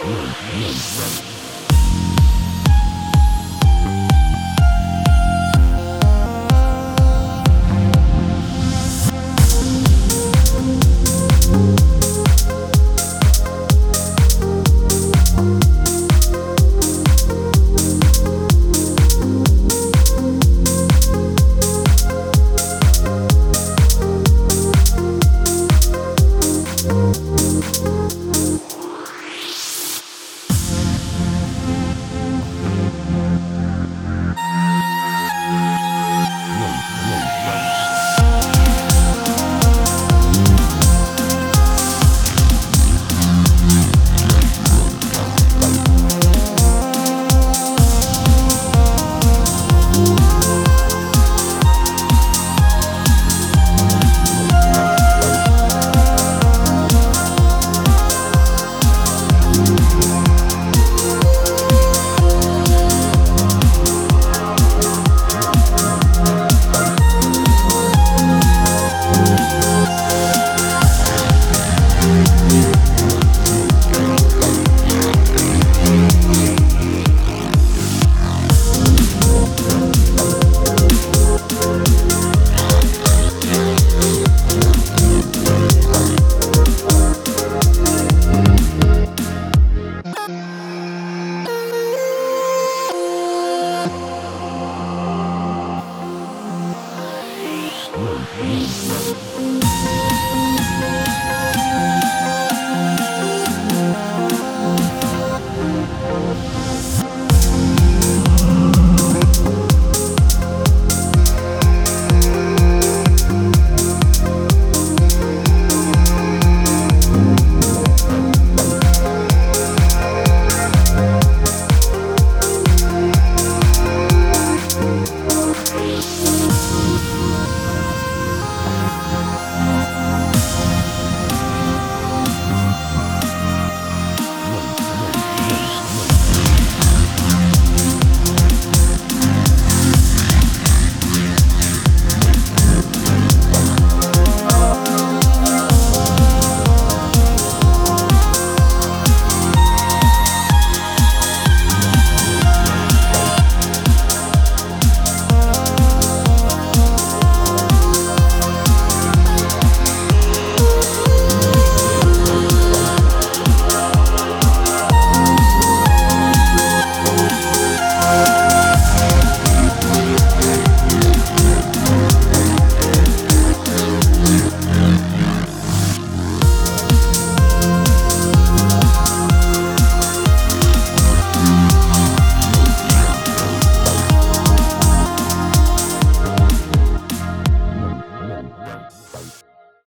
Run, run, run, run. Peace.